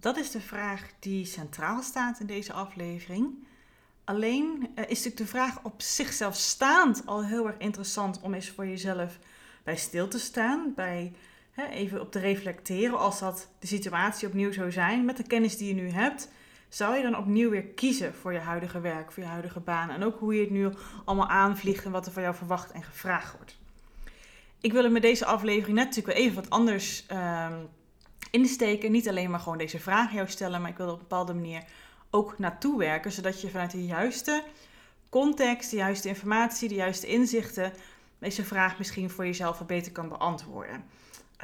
Dat is de vraag die centraal staat in deze aflevering. Alleen uh, is natuurlijk de vraag op zichzelf staand al heel erg interessant om eens voor jezelf bij stil te staan, bij hè, even op te reflecteren als dat de situatie opnieuw zou zijn met de kennis die je nu hebt. Zou je dan opnieuw weer kiezen voor je huidige werk, voor je huidige baan en ook hoe je het nu allemaal aanvliegt en wat er van jou verwacht en gevraagd wordt? Ik wil er met deze aflevering net natuurlijk wel even wat anders um, insteken. Niet alleen maar gewoon deze vraag jou stellen, maar ik wil er op een bepaalde manier ook naartoe werken, zodat je vanuit de juiste context, de juiste informatie, de juiste inzichten deze vraag misschien voor jezelf wat beter kan beantwoorden.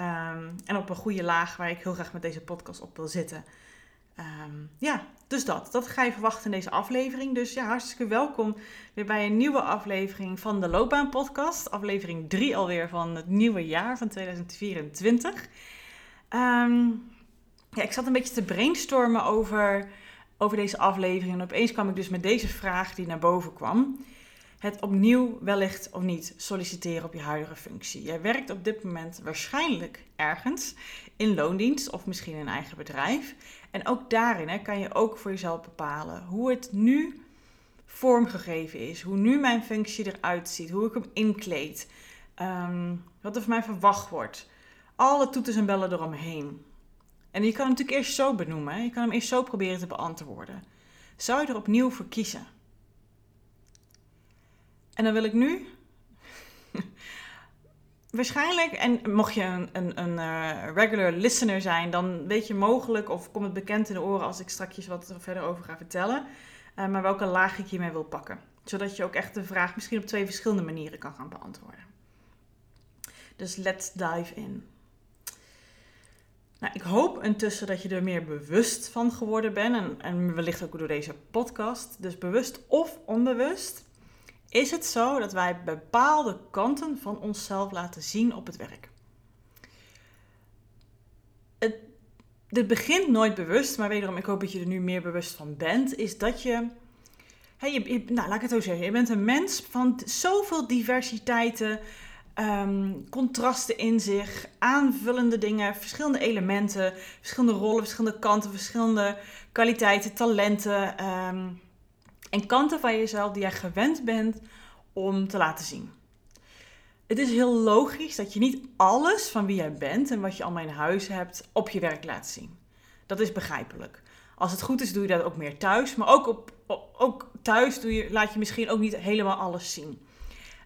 Um, en op een goede laag waar ik heel graag met deze podcast op wil zitten. Um, ja, dus dat. Dat ga je verwachten in deze aflevering. Dus ja, hartstikke welkom weer bij een nieuwe aflevering van de Loopbaan Podcast. Aflevering 3 alweer van het nieuwe jaar van 2024. Ehm, ja, ik zat een beetje te brainstormen over, over deze aflevering. En opeens kwam ik dus met deze vraag die naar boven kwam. Het opnieuw wellicht of niet solliciteren op je huidige functie. Jij werkt op dit moment waarschijnlijk ergens in loondienst of misschien in een eigen bedrijf. En ook daarin hè, kan je ook voor jezelf bepalen hoe het nu vormgegeven is. Hoe nu mijn functie eruit ziet. Hoe ik hem inkleed. Um, wat er van mij verwacht wordt. Alle toeters en bellen eromheen. En je kan hem natuurlijk eerst zo benoemen. Je kan hem eerst zo proberen te beantwoorden. Zou je er opnieuw voor kiezen? En dan wil ik nu waarschijnlijk, en mocht je een, een, een uh, regular listener zijn, dan weet je mogelijk of komt het bekend in de oren als ik straks wat er verder over ga vertellen. Uh, maar welke laag ik hiermee wil pakken. Zodat je ook echt de vraag misschien op twee verschillende manieren kan gaan beantwoorden. Dus let's dive in. Nou, ik hoop intussen dat je er meer bewust van geworden bent. En, en wellicht ook door deze podcast. Dus bewust of onbewust is het zo dat wij bepaalde kanten van onszelf laten zien op het werk. Het, dit begint nooit bewust, maar wederom, ik hoop dat je er nu meer bewust van bent, is dat je, hey, je, nou laat ik het zo zeggen, je bent een mens van zoveel diversiteiten, um, contrasten in zich, aanvullende dingen, verschillende elementen, verschillende rollen, verschillende kanten, verschillende kwaliteiten, talenten. Um, en kanten van jezelf die jij gewend bent om te laten zien. Het is heel logisch dat je niet alles van wie jij bent en wat je allemaal in huis hebt op je werk laat zien. Dat is begrijpelijk. Als het goed is, doe je dat ook meer thuis. Maar ook, op, ook thuis doe je, laat je misschien ook niet helemaal alles zien.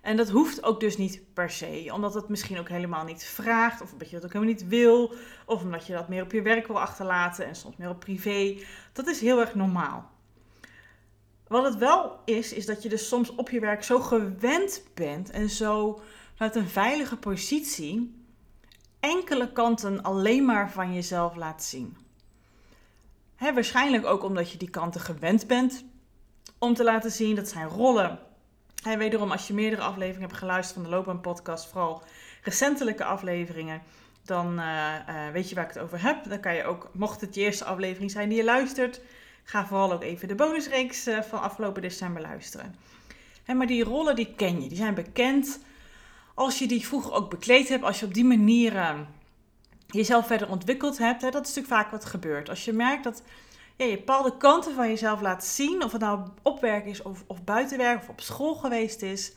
En dat hoeft ook dus niet per se, omdat het misschien ook helemaal niet vraagt, of omdat je dat ook helemaal niet wil, of omdat je dat meer op je werk wil achterlaten en soms meer op privé. Dat is heel erg normaal. Wat het wel is, is dat je dus soms op je werk zo gewend bent en zo vanuit een veilige positie enkele kanten alleen maar van jezelf laat zien. Waarschijnlijk ook omdat je die kanten gewend bent om te laten zien. Dat zijn rollen. En wederom, als je meerdere afleveringen hebt geluisterd van de Loopbaan Podcast, vooral recentelijke afleveringen, dan uh, uh, weet je waar ik het over heb. Dan kan je ook, mocht het je eerste aflevering zijn die je luistert, Ga vooral ook even de bonusreeks eh, van afgelopen december luisteren. maar die rollen die ken je, die zijn bekend. Als je die vroeger ook bekleed hebt, als je op die manier jezelf verder ontwikkeld hebt, hè, dat is natuurlijk vaak wat gebeurt. Als je merkt dat je bepaalde kanten van jezelf laat zien, of het nou op werk is of, of buitenwerk of op school geweest is,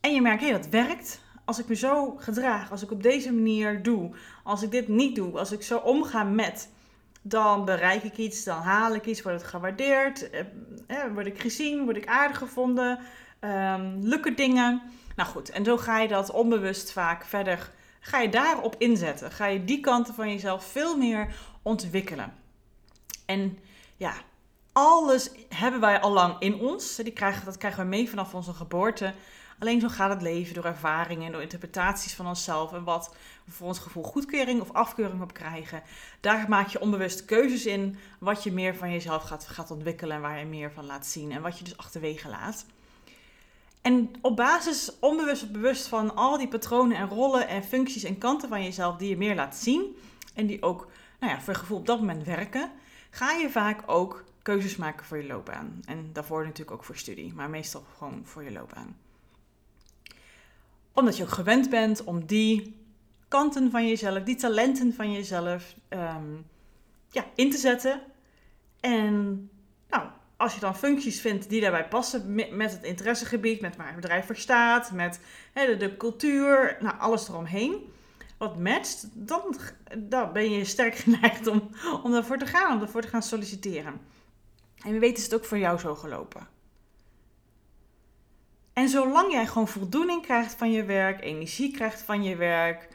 en je merkt, hé, hey, dat werkt. Als ik me zo gedraag, als ik op deze manier doe, als ik dit niet doe, als ik zo omga met, dan bereik ik iets, dan haal ik iets, wordt het gewaardeerd, eh, word ik gezien, word ik aardig gevonden, Um, lukken dingen? Nou goed, en zo ga je dat onbewust vaak verder, ga je daarop inzetten. Ga je die kanten van jezelf veel meer ontwikkelen. En ja, alles hebben wij al lang in ons. Die krijgen, dat krijgen we mee vanaf onze geboorte. Alleen zo gaat het leven door ervaringen, door interpretaties van onszelf en wat we voor ons gevoel goedkeuring of afkeuring op krijgen. Daar maak je onbewust keuzes in wat je meer van jezelf gaat, gaat ontwikkelen en waar je meer van laat zien en wat je dus achterwege laat. En op basis, onbewust of bewust van al die patronen en rollen en functies en kanten van jezelf die je meer laat zien en die ook nou ja, voor je gevoel op dat moment werken, ga je vaak ook keuzes maken voor je loopbaan. En daarvoor natuurlijk ook voor studie, maar meestal gewoon voor je loopbaan. Omdat je ook gewend bent om die kanten van jezelf, die talenten van jezelf ehm, ja, in te zetten. En nou, als je dan functies vindt die daarbij passen met het interessegebied, met waar het bedrijf voor staat, met de, de, cultuur, nou, alles eromheen, wat matcht, dan, dan ben je sterk geneigd om, om daarvoor te gaan, om daarvoor te gaan solliciteren. En wie weet is het ook voor jou zo gelopen. En zolang jij gewoon voldoening krijgt van je werk, energie krijgt van je werk,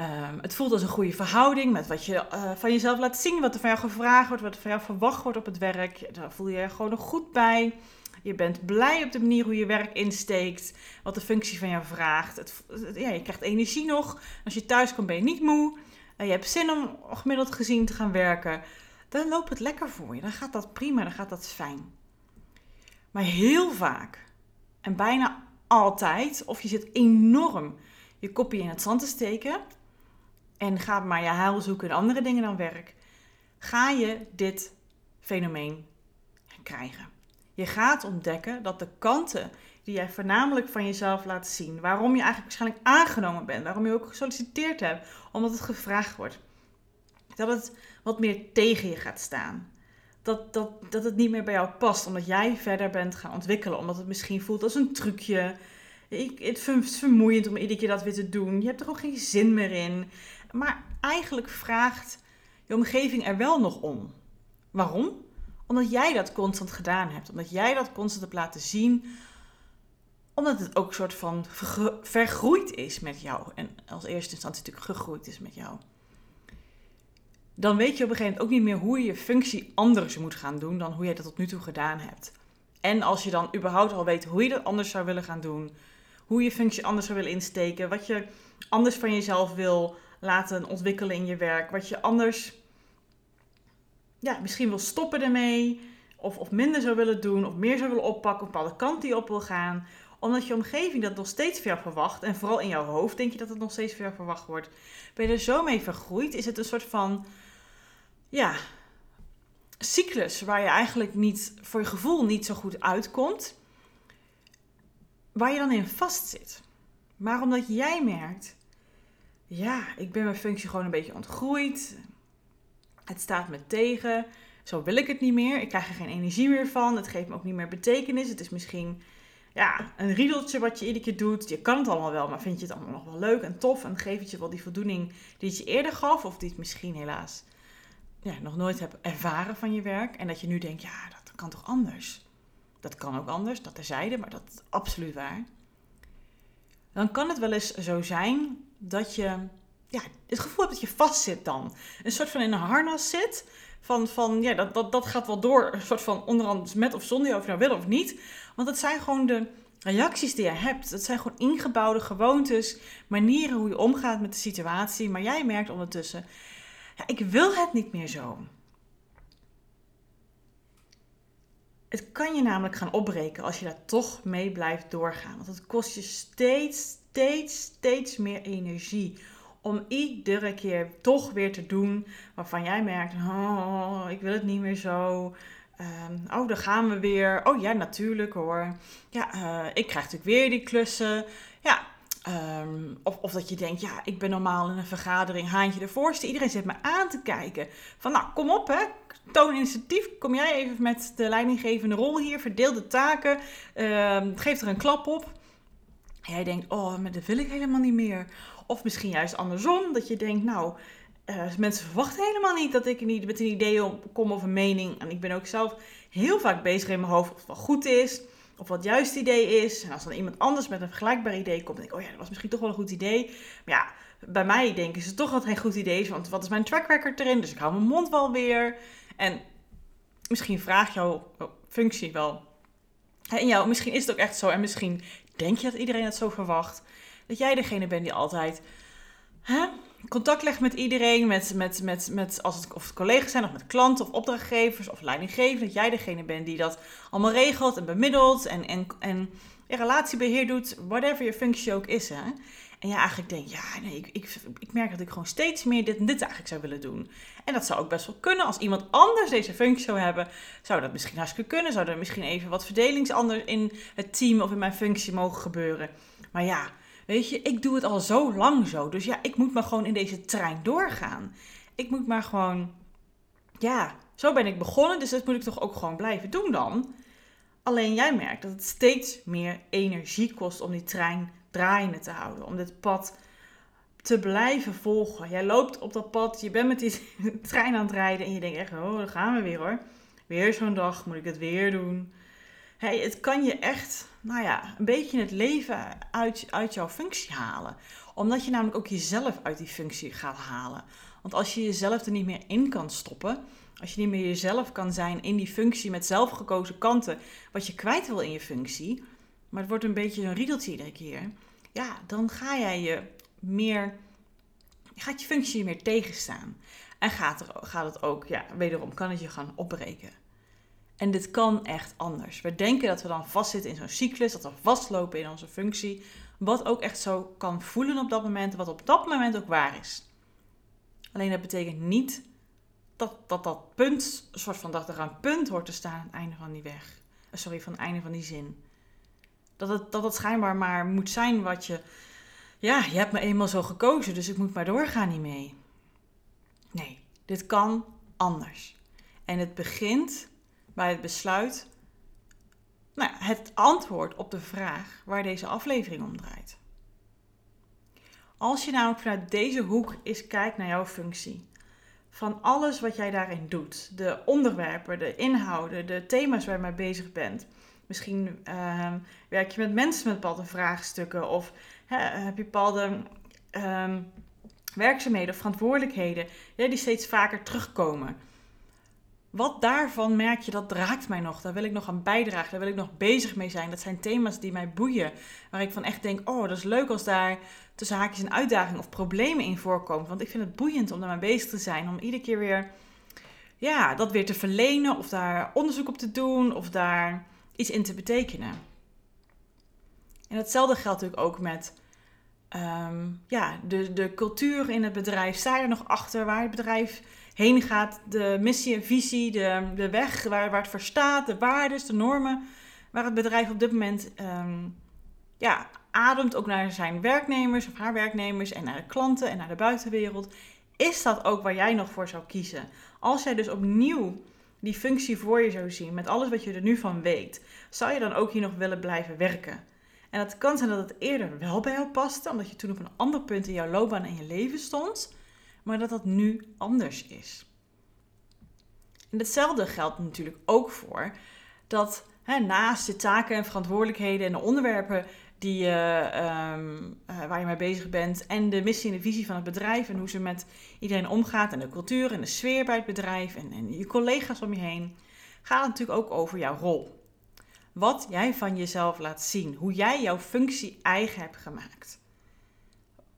um, het voelt als een goede verhouding met wat je uh, van jezelf laat zien, wat er van jou gevraagd wordt, wat er van jou verwacht wordt op het werk, daar voel je je gewoon nog goed bij. Je bent blij op de manier hoe je werk insteekt, wat de functie van jou vraagt. Het, ja, je krijgt energie nog. Als je thuis komt ben je niet moe. Uh, je hebt zin om gemiddeld gezien te gaan werken dan loopt het lekker voor je. Dan gaat dat prima, dan gaat dat fijn. Maar heel vaak, en bijna altijd, of je zit enorm je kopje in het zand te steken en gaat maar je huil zoeken in andere dingen dan werk, ga je dit fenomeen krijgen. Je gaat ontdekken dat de kanten die jij voornamelijk van jezelf laat zien, waarom je eigenlijk waarschijnlijk aangenomen bent, waarom je ook gesolliciteerd hebt, omdat het gevraagd wordt, dat het wat meer tegen je gaat staan. Dat, dat, dat het niet meer bij jou past, omdat jij verder bent gaan ontwikkelen. Omdat het misschien voelt als een trucje. Ik, het is vermoeiend om iedere keer dat weer te doen. Je hebt er ook geen zin meer in. Maar eigenlijk vraagt je omgeving er wel nog om. Waarom? Omdat jij dat constant gedaan hebt. Omdat jij dat constant hebt laten zien. Omdat het ook een soort van vergroeid is met jou. En als eerste instantie natuurlijk gegroeid is met jou dan weet je op een gegeven moment ook niet meer hoe je je functie anders moet gaan doen dan hoe je dat tot nu toe gedaan hebt. En als je dan überhaupt al weet hoe je dat anders zou willen gaan doen, hoe je functie anders zou willen insteken, wat je anders van jezelf wil laten ontwikkelen in je werk, wat je anders ja, misschien wil stoppen ermee, of, of minder zou willen doen, of meer zou willen oppakken, een bepaalde kant die op wil gaan omdat je omgeving dat nog steeds jou verwacht. En vooral in jouw hoofd denk je dat het nog steeds jou verwacht wordt. Ben je er zo mee vergroeid? Is het een soort van ja, cyclus waar je eigenlijk niet, voor je gevoel niet zo goed uitkomt, waar je dan in vastzit. Maar omdat jij merkt, ja, ik ben mijn functie gewoon een beetje ontgroeid, het staat me tegen, zo wil ik het niet meer, ik krijg er geen energie meer van, het geeft me ook niet meer betekenis, het is misschien ja, een riedeltje wat je iedere keer doet. Je kan het allemaal wel, maar vind je het allemaal nog wel leuk en tof en geeft het je wel die voldoening die het je eerder gaf of die het misschien helaas ja, nog nooit hebt ervaren van je werk. En dat je nu denkt, ja, dat kan toch anders? Dat kan ook anders, dat terzijde, maar dat is absoluut waar. Dan kan het wel eens zo zijn dat je ja, het gevoel dat je vastzit dan. Een soort van in een harnas zit. Van, van ja, dat, dat, dat gaat wel door. Een soort van onderhand met of zonder of je nou wil of niet. Want dat zijn gewoon de reacties die je hebt. Dat zijn gewoon ingebouwde gewoontes, manieren hoe je omgaat met de situatie. Maar jij merkt ondertussen, ik wil het niet meer zo. Het kan je namelijk gaan opbreken als je daar toch mee blijft doorgaan. Want het kost je steeds, steeds, steeds meer energie om iedere keer toch weer te doen waarvan jij merkt: oh, ik wil het niet meer zo. Um, oh, daar gaan we weer. Oh ja, natuurlijk hoor. Ja, uh, ik krijg natuurlijk weer die klussen. Ja, Um, of, of dat je denkt, ja, ik ben normaal in een vergadering haantje de voorste. Iedereen zit me aan te kijken. Van nou, kom op hè, toon initiatief. Kom jij even met de leidinggevende rol hier. Verdeel de taken. Um, geef er een klap op. Jij denkt, oh, maar dat wil ik helemaal niet meer. Of misschien juist andersom, dat je denkt, nou, uh, mensen verwachten helemaal niet dat ik niet met een idee kom of een mening. En ik ben ook zelf heel vaak bezig in mijn hoofd of het wel goed is of wat juist idee is. En als dan iemand anders met een vergelijkbaar idee komt, denk ik, oh ja, dat was misschien toch wel een goed idee. Maar ja, bij mij denken ze toch dat het geen goed idee is, want wat is mijn track record erin? Dus ik hou mijn mond wel weer. En misschien vraagt jouw functie wel. En jou, misschien is het ook echt zo, en misschien denk je dat iedereen het zo verwacht, dat jij degene bent die altijd hè, contact legt met iedereen, met, met, met, met als het, of het collega's zijn, of met klanten of opdrachtgevers of leidinggevenden, dat jij degene bent die dat allemaal regelt en bemiddelt en, en, en relatiebeheer doet, whatever je functie ook is. Hè? En ja, eigenlijk denk ja, nee, ik, ik, ik merk dat ik gewoon steeds meer dit en dit eigenlijk zou willen doen. En dat zou ook best wel kunnen. Als iemand anders deze functie zou hebben, zou dat misschien hartstikke kunnen. Zou er misschien even wat verdelingsander in het team of in mijn functie mogen gebeuren. Maar ja, weet je, ik doe het al zo lang zo. Dus ja, ik moet maar gewoon in deze trein doorgaan. Ik moet maar gewoon, ja, zo ben ik begonnen. Dus dat moet ik toch ook gewoon blijven doen dan. Alleen jij merkt dat het steeds meer energie kost om die trein draaiende te houden. Om dit pad te blijven volgen. Jij loopt op dat pad, je bent met die trein aan het rijden en je denkt echt, oh, daar gaan we weer hoor. Weer zo'n dag, moet ik het weer doen. Het kan je echt, nou ja, een beetje het leven uit, uit jouw functie halen. Omdat je namelijk ook jezelf uit die functie gaat halen. Want als je jezelf er niet meer in kan stoppen, als je niet meer jezelf kan zijn in die functie met zelfgekozen kanten, wat je kwijt wil in je functie, maar het wordt een beetje een riedeltje iedere keer, ja, dan ga jij je meer, gaat je functie meer tegenstaan. En gaat, er, gaat het ook, ja, wederom kan het je gaan opbreken. En dit kan echt anders. We denken dat we dan vastzitten in zo'n cyclus, dat we vastlopen in onze functie, wat ook echt zo kan voelen op dat moment, wat op dat moment ook waar is. Alleen dat betekent niet dat dat, dat punt, een soort van dat er een punt hoort te staan aan het einde van die weg. Eh, sorry, van het einde van die zin. Dat het, dat het schijnbaar maar moet zijn wat je. Ja, je hebt me eenmaal zo gekozen, dus ik moet maar doorgaan hiermee. Nee, dit kan anders. En het begint bij het besluit. Nou, het antwoord op de vraag waar deze aflevering om draait. Als je namelijk vanuit deze hoek eens kijkt naar jouw functie, van alles wat jij daarin doet, de onderwerpen, de inhouden, de thema's waar je mee bezig bent, Misschien ehm, werk je met mensen met bepaalde vraagstukken of heb je bepaalde ehm, werkzaamheden of verantwoordelijkheden die steeds vaker terugkomen. Wat daarvan merk je, dat raakt mij nog. Daar wil ik nog aan bijdragen. Daar wil ik nog bezig mee zijn. Dat zijn thema's die mij boeien. Waar ik van echt denk, oh, dat is leuk als daar tussen haakjes een uitdaging of problemen in voorkomt. Want ik vind het boeiend om daarmee bezig te zijn. Om iedere keer weer, ja, dat weer te verlenen. Of daar onderzoek op te doen. Of daar iets in te betekenen. En hetzelfde geldt natuurlijk ook met ehm, ja, de, de cultuur in het bedrijf. Sta je er nog achter waar het bedrijf heen gaat? De missie en visie, de, de weg waar, waar het voor staat, de waarden, de normen. Waar het bedrijf op dit moment um, ja, ademt ook naar zijn werknemers of haar werknemers en naar de klanten en naar de buitenwereld. Is dat ook waar jij nog voor zou kiezen? Als jij dus opnieuw die functie voor je zou zien, met alles wat je er nu van weet, zou je dan ook hier nog willen blijven werken? En het kan zijn dat het eerder wel bij jou paste, omdat je toen op een ander punt in jouw loopbaan en je leven stond, maar dat dat nu anders is. En hetzelfde geldt natuurlijk ook voor dat naast de taken en verantwoordelijkheden en de onderwerpen die, uh, waar je mee bezig bent. En de missie en de visie van het bedrijf. En hoe ze met iedereen omgaat. En de cultuur en de sfeer bij het bedrijf. En, en je collega's om je heen. Gaat het natuurlijk ook over jouw rol. Wat jij van jezelf laat zien. Hoe jij jouw functie eigen hebt gemaakt.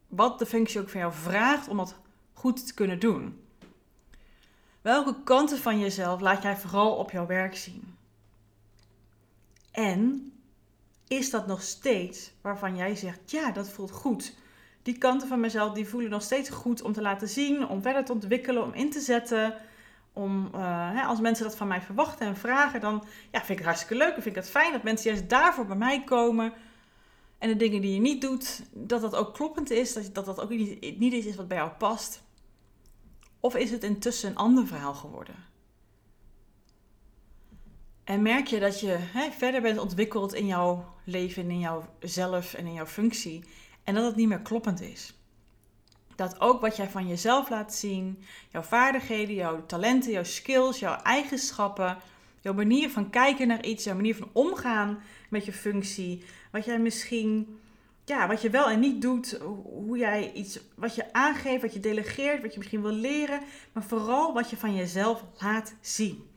Wat de functie ook van jou vraagt om dat goed te kunnen doen. Welke kanten van jezelf laat jij vooral op jouw werk zien? En is dat nog steeds waarvan jij zegt, ja, dat voelt goed. Die kanten van mezelf, die voelen nog steeds goed om te laten zien, om verder te ontwikkelen, om in te zetten. Om, uh, hè, als mensen dat van mij verwachten en vragen, dan ja, vind ik het hartstikke leuk. En vind ik het fijn dat mensen juist daarvoor bij mij komen. En de dingen die je niet doet, dat dat ook kloppend is. Dat dat, dat ook niet, niet iets is wat bij jou past. Of is het intussen een ander verhaal geworden? En merk je dat je hè, verder bent ontwikkeld in jouw leven, in jouw zelf en in jouw functie. En dat het niet meer kloppend is. Dat ook wat jij van jezelf laat zien, jouw vaardigheden, jouw talenten, jouw skills, jouw eigenschappen, Jouw manier van kijken naar iets, jouw manier van omgaan met je functie. Wat jij misschien, ja, wat je wel en niet doet. Hoe jij iets, wat je aangeeft, wat je delegeert, wat je misschien wil leren. Maar vooral wat je van jezelf laat zien.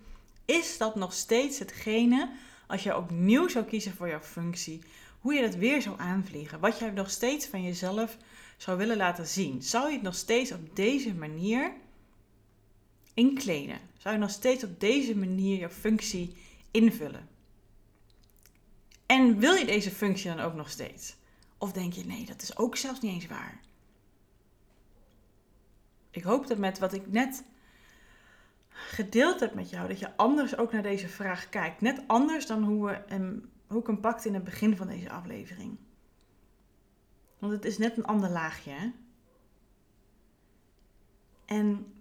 Is dat nog steeds hetgene, als je opnieuw zou kiezen voor jouw functie, hoe je dat weer zou aanvliegen? Wat jij nog steeds van jezelf zou willen laten zien? Zou je het nog steeds op deze manier inkleden? Zou je nog steeds op deze manier jouw functie invullen? En wil je deze functie dan ook nog steeds? Of denk je, nee, dat is ook zelfs niet eens waar? Ik hoop dat met wat ik net gedeeld heb met jou, dat je anders ook naar deze vraag kijkt. Net anders dan hoe, we hem, hoe ik hem pakte in het begin van deze aflevering. Want het is net een ander laagje. Hè? En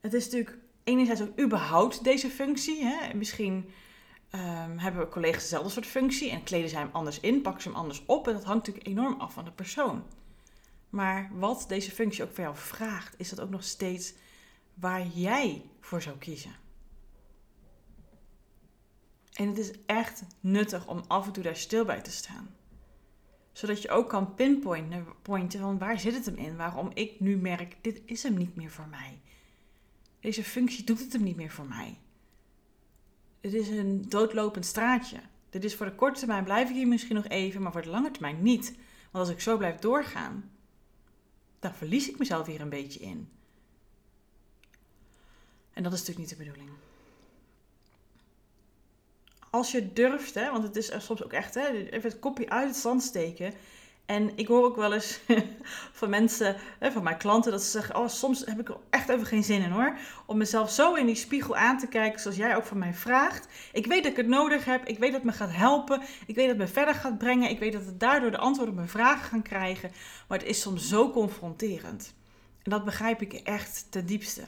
het is natuurlijk enerzijds ook überhaupt deze functie. Hè? Misschien um, hebben collega's dezelfde soort functie en kleden zij hem anders in, pakken ze hem anders op. En dat hangt natuurlijk enorm af van de persoon. Maar wat deze functie ook voor jou vraagt, is dat ook nog steeds waar jij voor zou kiezen. En het is echt nuttig om af en toe daar stil bij te staan. Zodat je ook kan pinpointen van waar zit het hem in? Waarom ik nu merk, dit is hem niet meer voor mij. Deze functie doet het hem niet meer voor mij. Het is een doodlopend straatje. Dit is voor de korte termijn blijf ik hier misschien nog even, maar voor de lange termijn niet. Want als ik zo blijf doorgaan, dan verlies ik mezelf weer een beetje in. En dat is natuurlijk niet de bedoeling. Als je durft, hè, want het is soms ook echt, hè, even het kopje uit het zand steken en ik hoor ook wel eens van mensen, van mijn klanten, dat ze zeggen: Oh, soms heb ik er echt even geen zin in hoor. Om mezelf zo in die spiegel aan te kijken, zoals jij ook van mij vraagt. Ik weet dat ik het nodig heb. Ik weet dat het me gaat helpen. Ik weet dat het me verder gaat brengen. Ik weet dat het daardoor de antwoorden op mijn vragen gaan krijgen. Maar het is soms zo confronterend. En dat begrijp ik echt ten diepste.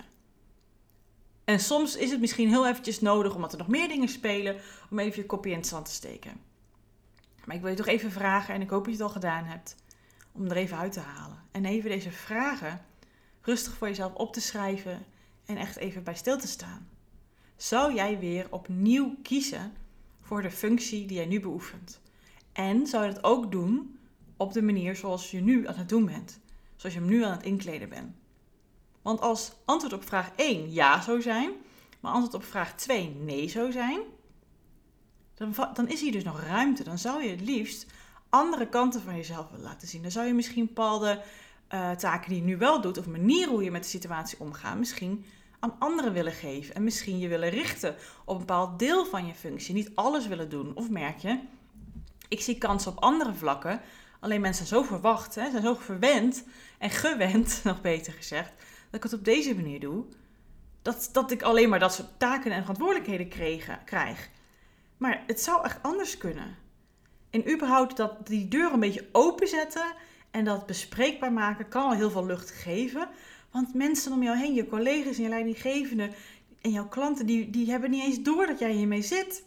En soms is het misschien heel eventjes nodig, omdat er nog meer dingen spelen, om even je kopje in het zand te steken. Maar ik wil je toch even vragen, en ik hoop dat je het al gedaan hebt, om er even uit te halen. En even deze vragen rustig voor jezelf op te schrijven en echt even bij stil te staan. Zou jij weer opnieuw kiezen voor de functie die jij nu beoefent? En zou je dat ook doen op de manier zoals je nu aan het doen bent? Zoals je hem nu aan het inkleden bent? Want als antwoord op vraag 1 ja zou zijn, maar antwoord op vraag 2 nee zou zijn, dan, dan is hier dus nog ruimte. Dan zou je het liefst andere kanten van jezelf willen laten zien. Dan zou je misschien bepaalde uh, taken die je nu wel doet, of manieren hoe je met de situatie omgaat, misschien aan anderen willen geven. En misschien je willen richten op een bepaald deel van je functie. Niet alles willen doen. Of merk je, ik zie kansen op andere vlakken. Alleen mensen zijn zo verwacht, hè, zijn zo verwend en gewend, nog beter gezegd, dat ik het op deze manier doe. Dat, dat ik alleen maar dat soort taken en verantwoordelijkheden kreeg, krijg. Maar het zou echt anders kunnen. En überhaupt dat die deur een beetje openzetten en dat bespreekbaar maken kan al heel veel lucht geven. Want mensen om jou heen, je collega's en je leidinggevenden en jouw klanten, die, die hebben niet eens door dat jij hiermee zit.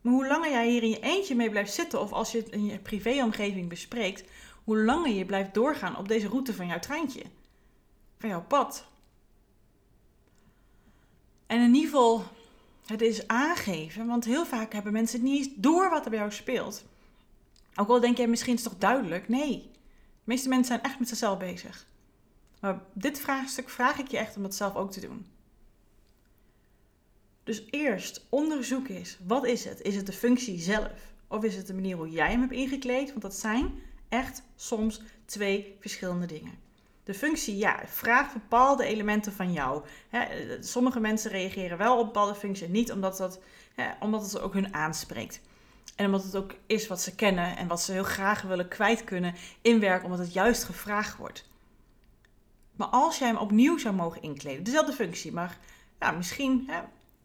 Maar hoe langer jij hier in je eentje mee blijft zitten, of als je het in je privéomgeving bespreekt, hoe langer je blijft doorgaan op deze route van jouw treintje, van jouw pad. En in ieder geval het is aangeven, want heel vaak hebben mensen het niet door wat er bij jou speelt. Ook al denk jij misschien is het toch duidelijk? Nee. De meeste mensen zijn echt met zichzelf bezig. Maar dit vraagstuk vraag ik je echt om het zelf ook te doen. Dus eerst onderzoek is, wat is het? Is het de functie zelf? Of is het de manier hoe jij hem hebt ingekleed? Want dat zijn echt soms twee verschillende dingen. De functie, ja, vraagt bepaalde elementen van jou. sommige mensen reageren wel op bepaalde functies niet omdat, dat, omdat het ook hun aanspreekt. En omdat het ook is wat ze kennen en wat ze heel graag willen kwijt kunnen in werk, omdat het juist gevraagd wordt. Maar als jij hem opnieuw zou mogen inkleden, dezelfde functie, maar misschien een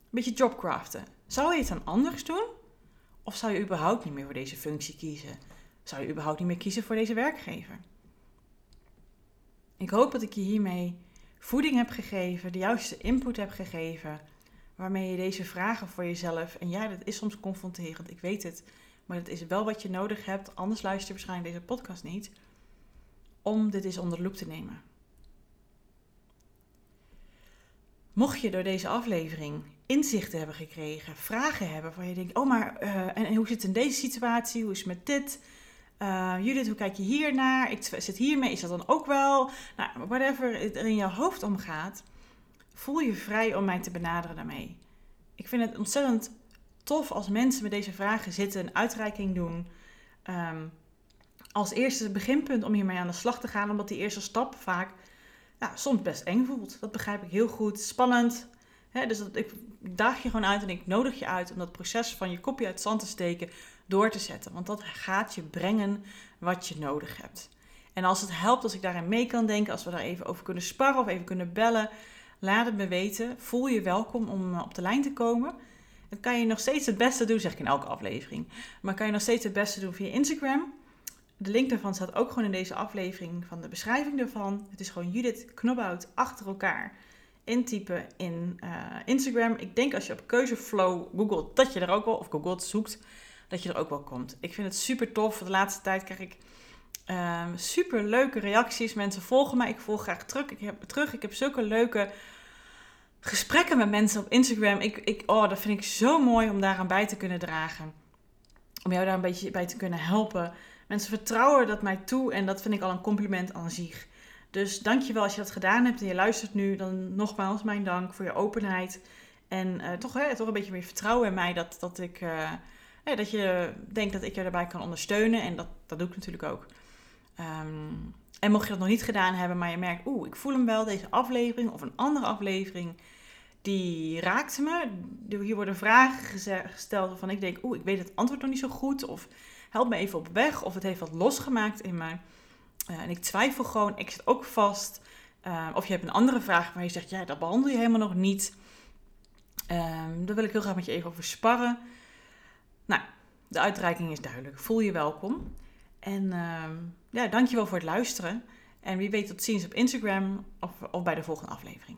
beetje jobcraften, zou je het dan anders doen? Of zou je überhaupt niet meer voor deze functie kiezen? Zou je überhaupt niet meer kiezen voor deze werkgever? Ik hoop dat ik je hiermee voeding heb gegeven, de juiste input heb gegeven, waarmee je deze vragen voor jezelf, en ja, dat is soms confronterend, ik weet het, maar dat is wel wat je nodig hebt, anders luister je waarschijnlijk deze podcast niet, om dit eens onder de loep te nemen. Mocht je door deze aflevering inzichten hebben gekregen, vragen hebben waar je denkt, oh maar eh, en, en, hoe zit het in deze situatie? Hoe is het met dit? Uh, Judith, hoe kijk je hier naar? Ik zit hiermee, is dat dan ook wel? Nou, whatever er in jouw hoofd omgaat, voel je vrij om mij te benaderen daarmee. Ik vind het ontzettend tof als mensen met deze vragen zitten, een uitreiking doen. Um, als eerste beginpunt om hiermee aan de slag te gaan, omdat die eerste stap vaak ja, soms best eng voelt. Dat begrijp ik heel goed. Spannend. Dus dat, ik daag je gewoon uit en ik nodig je uit om dat proces van je kopje uit zand te steken door te zetten. Want dat gaat je brengen wat je nodig hebt. En als het helpt, als ik daarin mee kan denken, als we daar even over kunnen sparren of even kunnen bellen, laat het me weten. Voel je welkom om eh, op de lijn te komen. Dan kan je nog steeds het beste doen, zeg ik in elke aflevering. Maar kan je nog steeds het beste doen via Instagram. De link daarvan staat ook gewoon in deze aflevering van de beschrijving ervan. Het is gewoon Judith Knobhout achter elkaar intypen in uh, Instagram. Ik denk als je op keuzeflow googelt dat je er ook wel, of googelt zoekt, dat je er ook wel komt. Ik vind het super tof. De laatste tijd krijg ik uh, super leuke reacties. Mensen volgen mij. Ik volg graag terug. Ik heb, terug. Ik heb zulke leuke gesprekken met mensen op Instagram. Ik, ik, oh, dat vind ik zo mooi om daaraan bij te kunnen dragen. Om jou daar een beetje bij te kunnen helpen. Mensen vertrouwen dat mij toe en dat vind ik al een compliment aan zich. Dus dankjewel als je dat gedaan hebt en je luistert nu. Dan nogmaals mijn dank voor je openheid. En uh, toch, hè, toch een beetje meer vertrouwen in mij dat, dat, ik, uh, dat je denkt dat ik je daarbij kan ondersteunen. En dat, dat doe ik natuurlijk ook. Um, en mocht je dat nog niet gedaan hebben, maar je merkt, oeh, ik voel hem wel, deze aflevering of een andere aflevering, die raakte me. Hier worden vragen gesteld waarvan ik denk, oeh, ik weet het antwoord nog niet zo goed. Of help me even op weg. Of het heeft wat losgemaakt in mij. Uh, en ik twijfel gewoon, ik zit ook vast. Uh, of je hebt een andere vraag waar je zegt, ja, dat behandel je helemaal nog niet. Um, daar wil ik heel graag met je even over sparren. Nou, de uitreiking is duidelijk. Voel je welkom. En uh, ja, dankjewel voor het luisteren. En wie weet tot ziens op Instagram of, of bij de volgende aflevering.